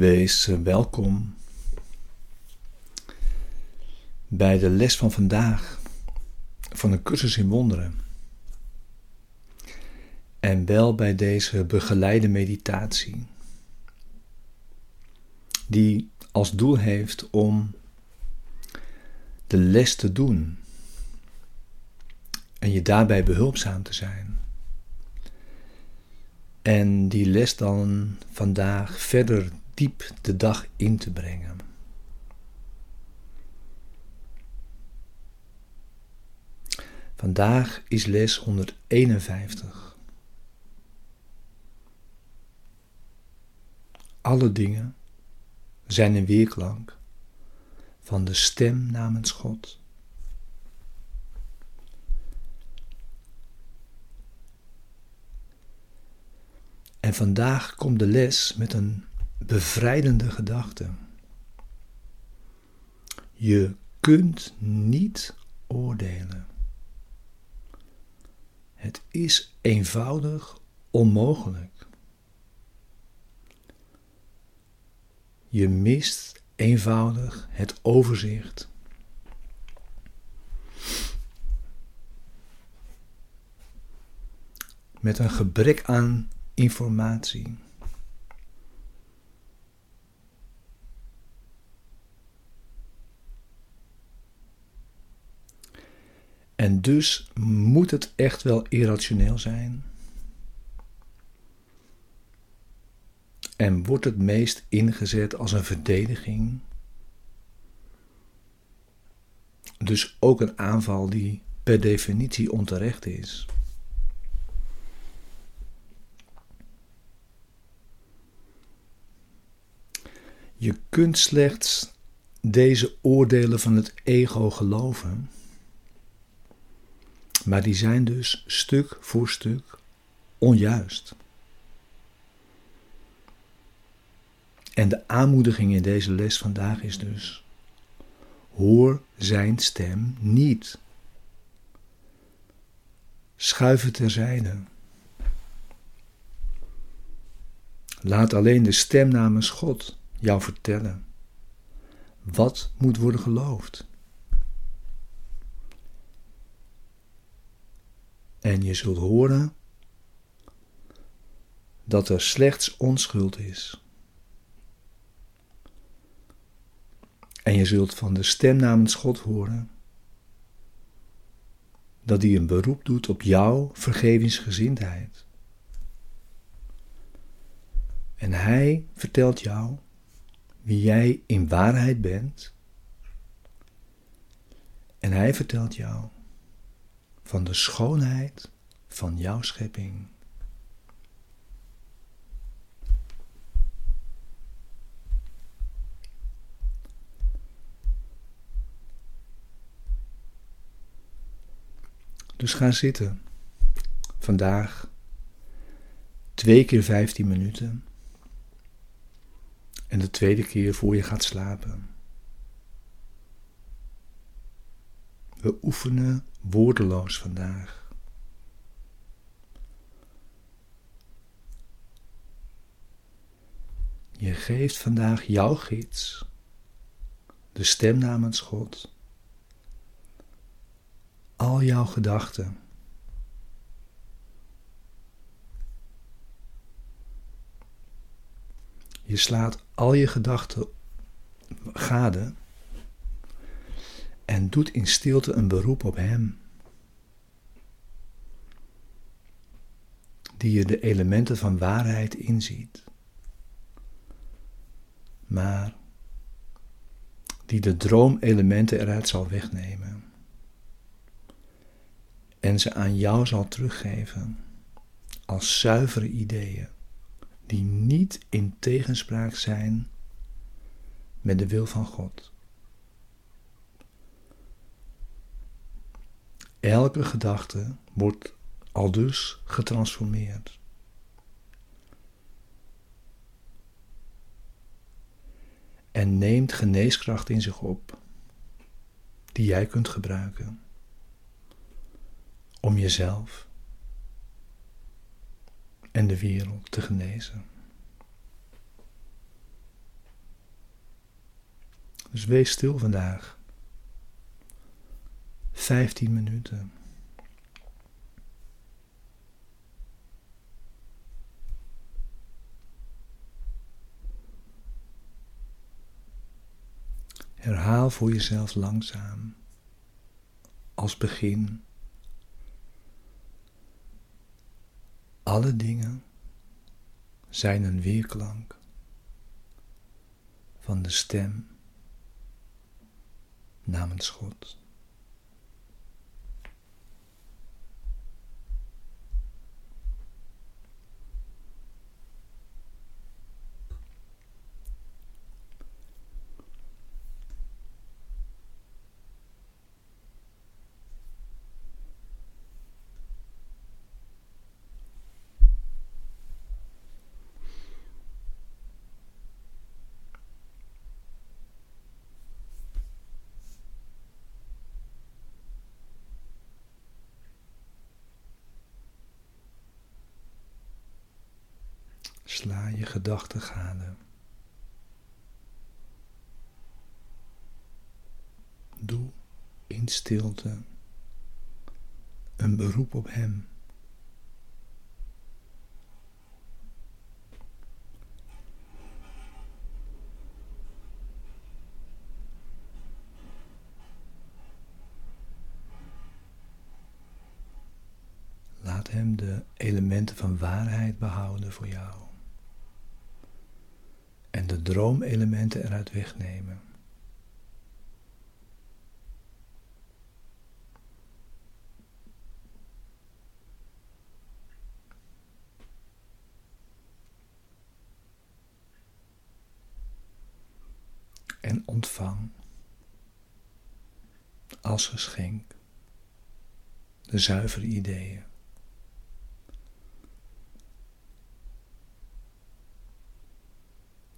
Wees welkom bij de les van vandaag van een cursus in wonderen. En wel bij deze begeleide meditatie, die als doel heeft om de les te doen en je daarbij behulpzaam te zijn. En die les dan vandaag verder diep de dag in te brengen. Vandaag is les 151. Alle dingen zijn een weerklank van de stem namens God. En vandaag komt de les met een bevrijdende gedachte. Je kunt niet oordelen. Het is eenvoudig onmogelijk. Je mist eenvoudig het overzicht. Met een gebrek aan informatie. En dus moet het echt wel irrationeel zijn. En wordt het meest ingezet als een verdediging. Dus ook een aanval die per definitie onterecht is. Je kunt slechts deze oordelen van het ego geloven, maar die zijn dus stuk voor stuk onjuist. En de aanmoediging in deze les vandaag is dus: hoor zijn stem niet. Schuif het terzijde. Laat alleen de stem namens God jou vertellen wat moet worden geloofd. En je zult horen dat er slechts onschuld is. En je zult van de stem namens God horen dat hij een beroep doet op jouw vergevingsgezindheid. En hij vertelt jou wie jij in waarheid bent. En hij vertelt jou van de schoonheid van jouw schepping. Dus ga zitten. Vandaag twee keer 15 minuten. En de tweede keer voor je gaat slapen. We oefenen woordeloos vandaag. Je geeft vandaag jouw gids, de stem namens God, al jouw gedachten. Je slaat al je gedachten gade en doet in stilte een beroep op Hem. Die je de elementen van waarheid inziet, maar die de droomelementen eruit zal wegnemen en ze aan jou zal teruggeven als zuivere ideeën die niet in tegenspraak zijn met de wil van God. Elke gedachte wordt al dus getransformeerd. En neemt geneeskracht in zich op, die jij kunt gebruiken om jezelf en de wereld te genezen. Dus wees stil vandaag. 15 minuten. Herhaal voor jezelf langzaam als begin. Alle dingen zijn een weerklank van de stem namens God. Sla je gedachten gade. Doe in stilte een beroep op Hem. Laat Hem de elementen van waarheid behouden voor jou de droomelementen eruit wegnemen. En ontvang als geschenk de zuivere ideeën.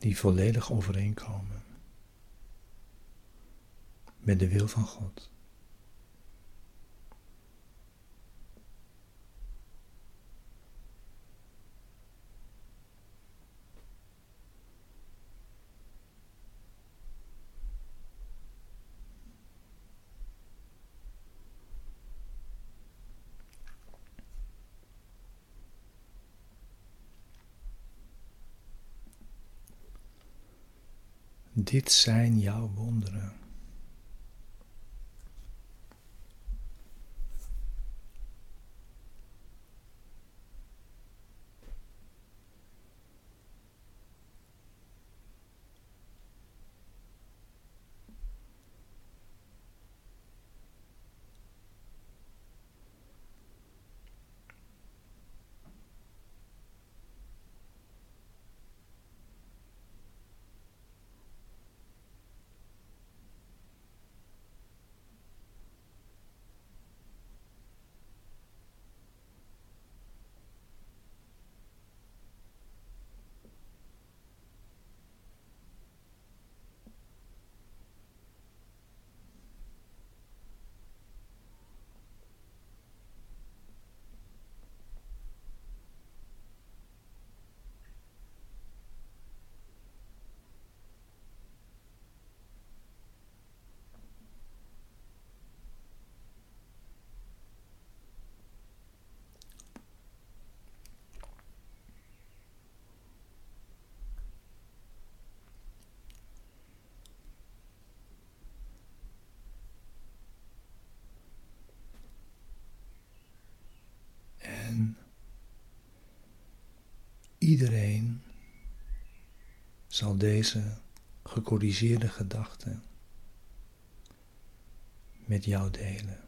Die volledig overeenkomen met de wil van God. Dit zijn jouw wonderen. Iedereen zal deze gecorrigeerde gedachten met jou delen.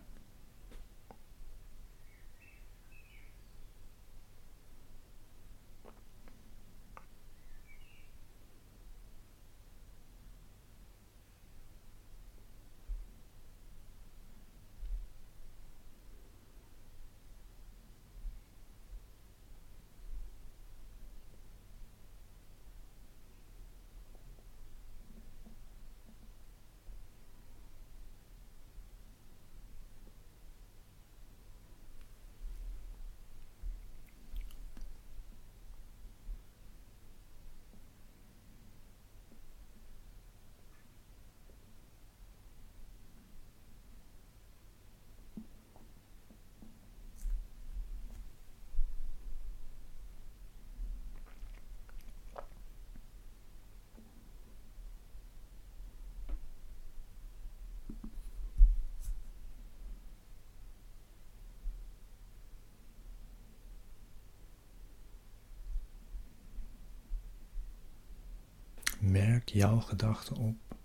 Merk jouw gedachten op.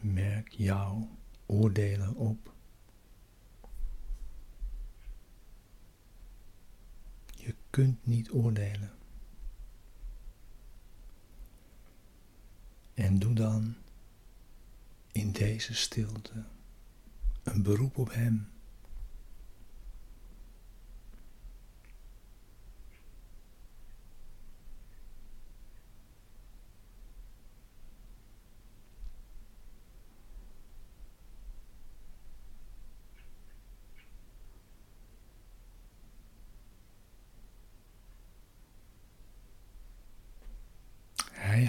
Merk jouw oordelen op. Je kunt niet oordelen. En doe dan in deze stilte een beroep op Hem.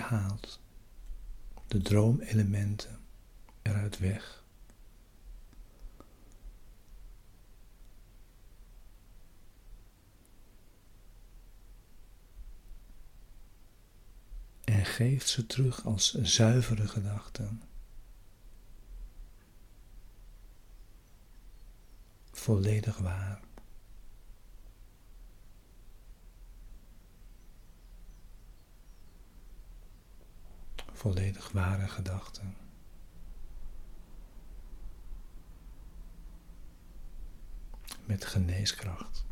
Hij haalt de droomelementen eruit weg. En geeft ze terug als zuivere gedachten. Volledig waar. Volledig ware gedachten. Met geneeskracht.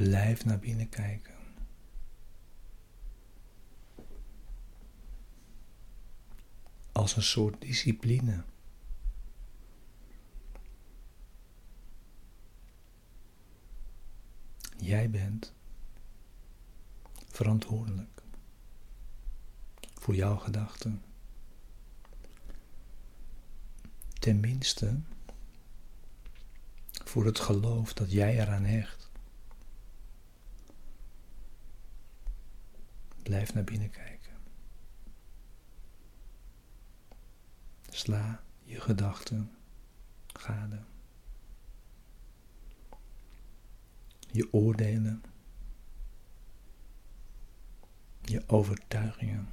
Blijf naar binnen kijken. Als een soort discipline. Jij bent verantwoordelijk voor jouw gedachten. Tenminste voor het geloof dat jij eraan hecht. Blijf naar binnen kijken. Sla je gedachten gade. je oordelen, je overtuigingen.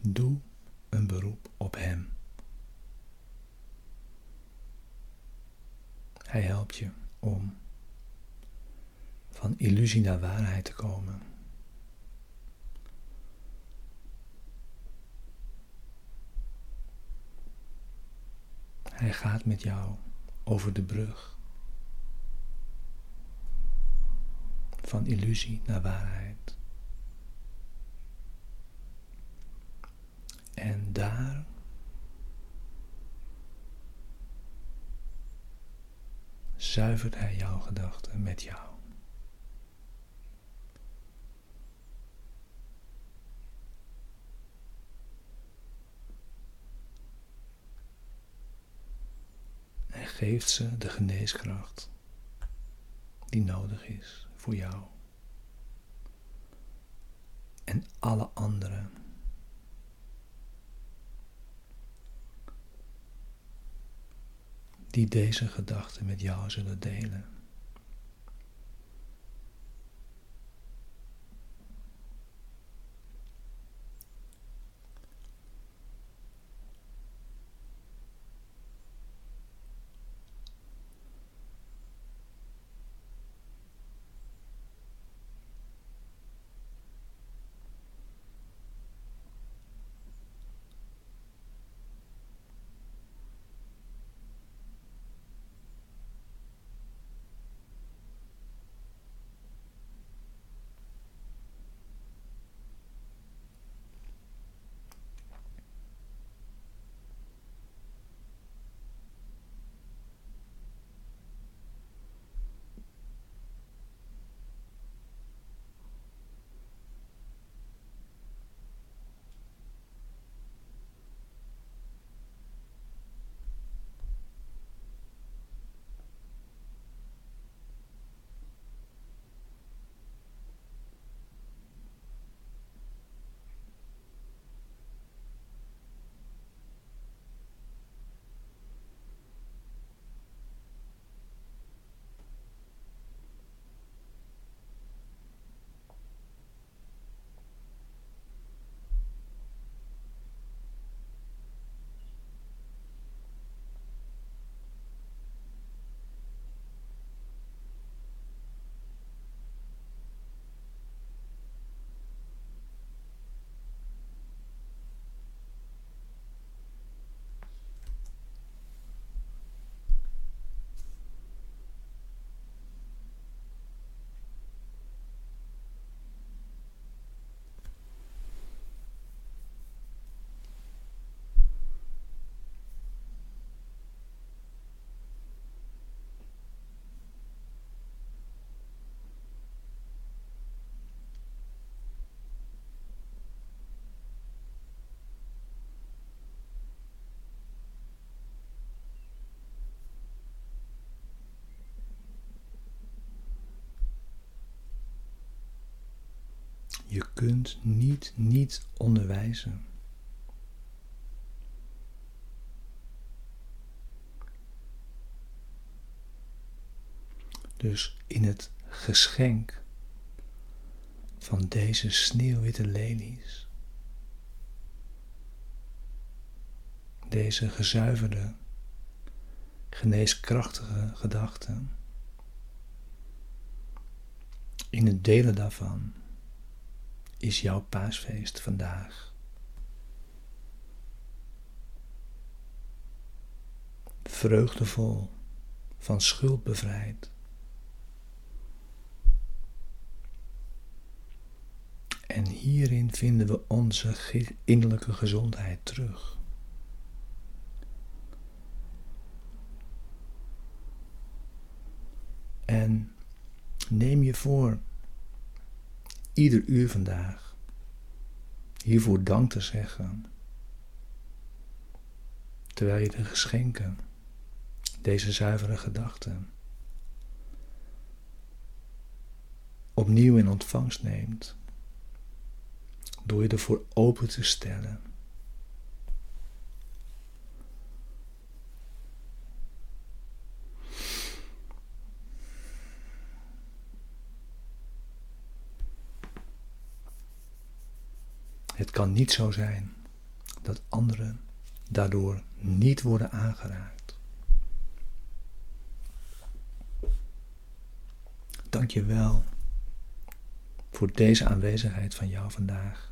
Doe een beroep op Hem. Hij helpt je om van illusie naar waarheid te komen. Hij gaat met jou over de brug van illusie naar waarheid. En daar zuivert Hij jouw gedachten met jou. En geeft ze de geneeskracht die nodig is voor jou en alle anderen. Die deze gedachten met jou zullen delen. Je kunt niet niet onderwijzen. Dus in het geschenk van deze sneeuwwitte lelies, deze gezuiverde, geneeskrachtige gedachten, in het delen daarvan is jouw paasfeest vandaag. Vreugdevol, van schuld bevrijd. En hierin vinden we onze innerlijke gezondheid terug. En neem je voor ieder uur vandaag hiervoor dank te zeggen. Terwijl je de geschenken, deze zuivere gedachten, opnieuw in ontvangst neemt, door je ervoor open te stellen Het kan niet zo zijn dat anderen daardoor niet worden aangeraakt. Dank je wel voor deze aanwezigheid van jou vandaag.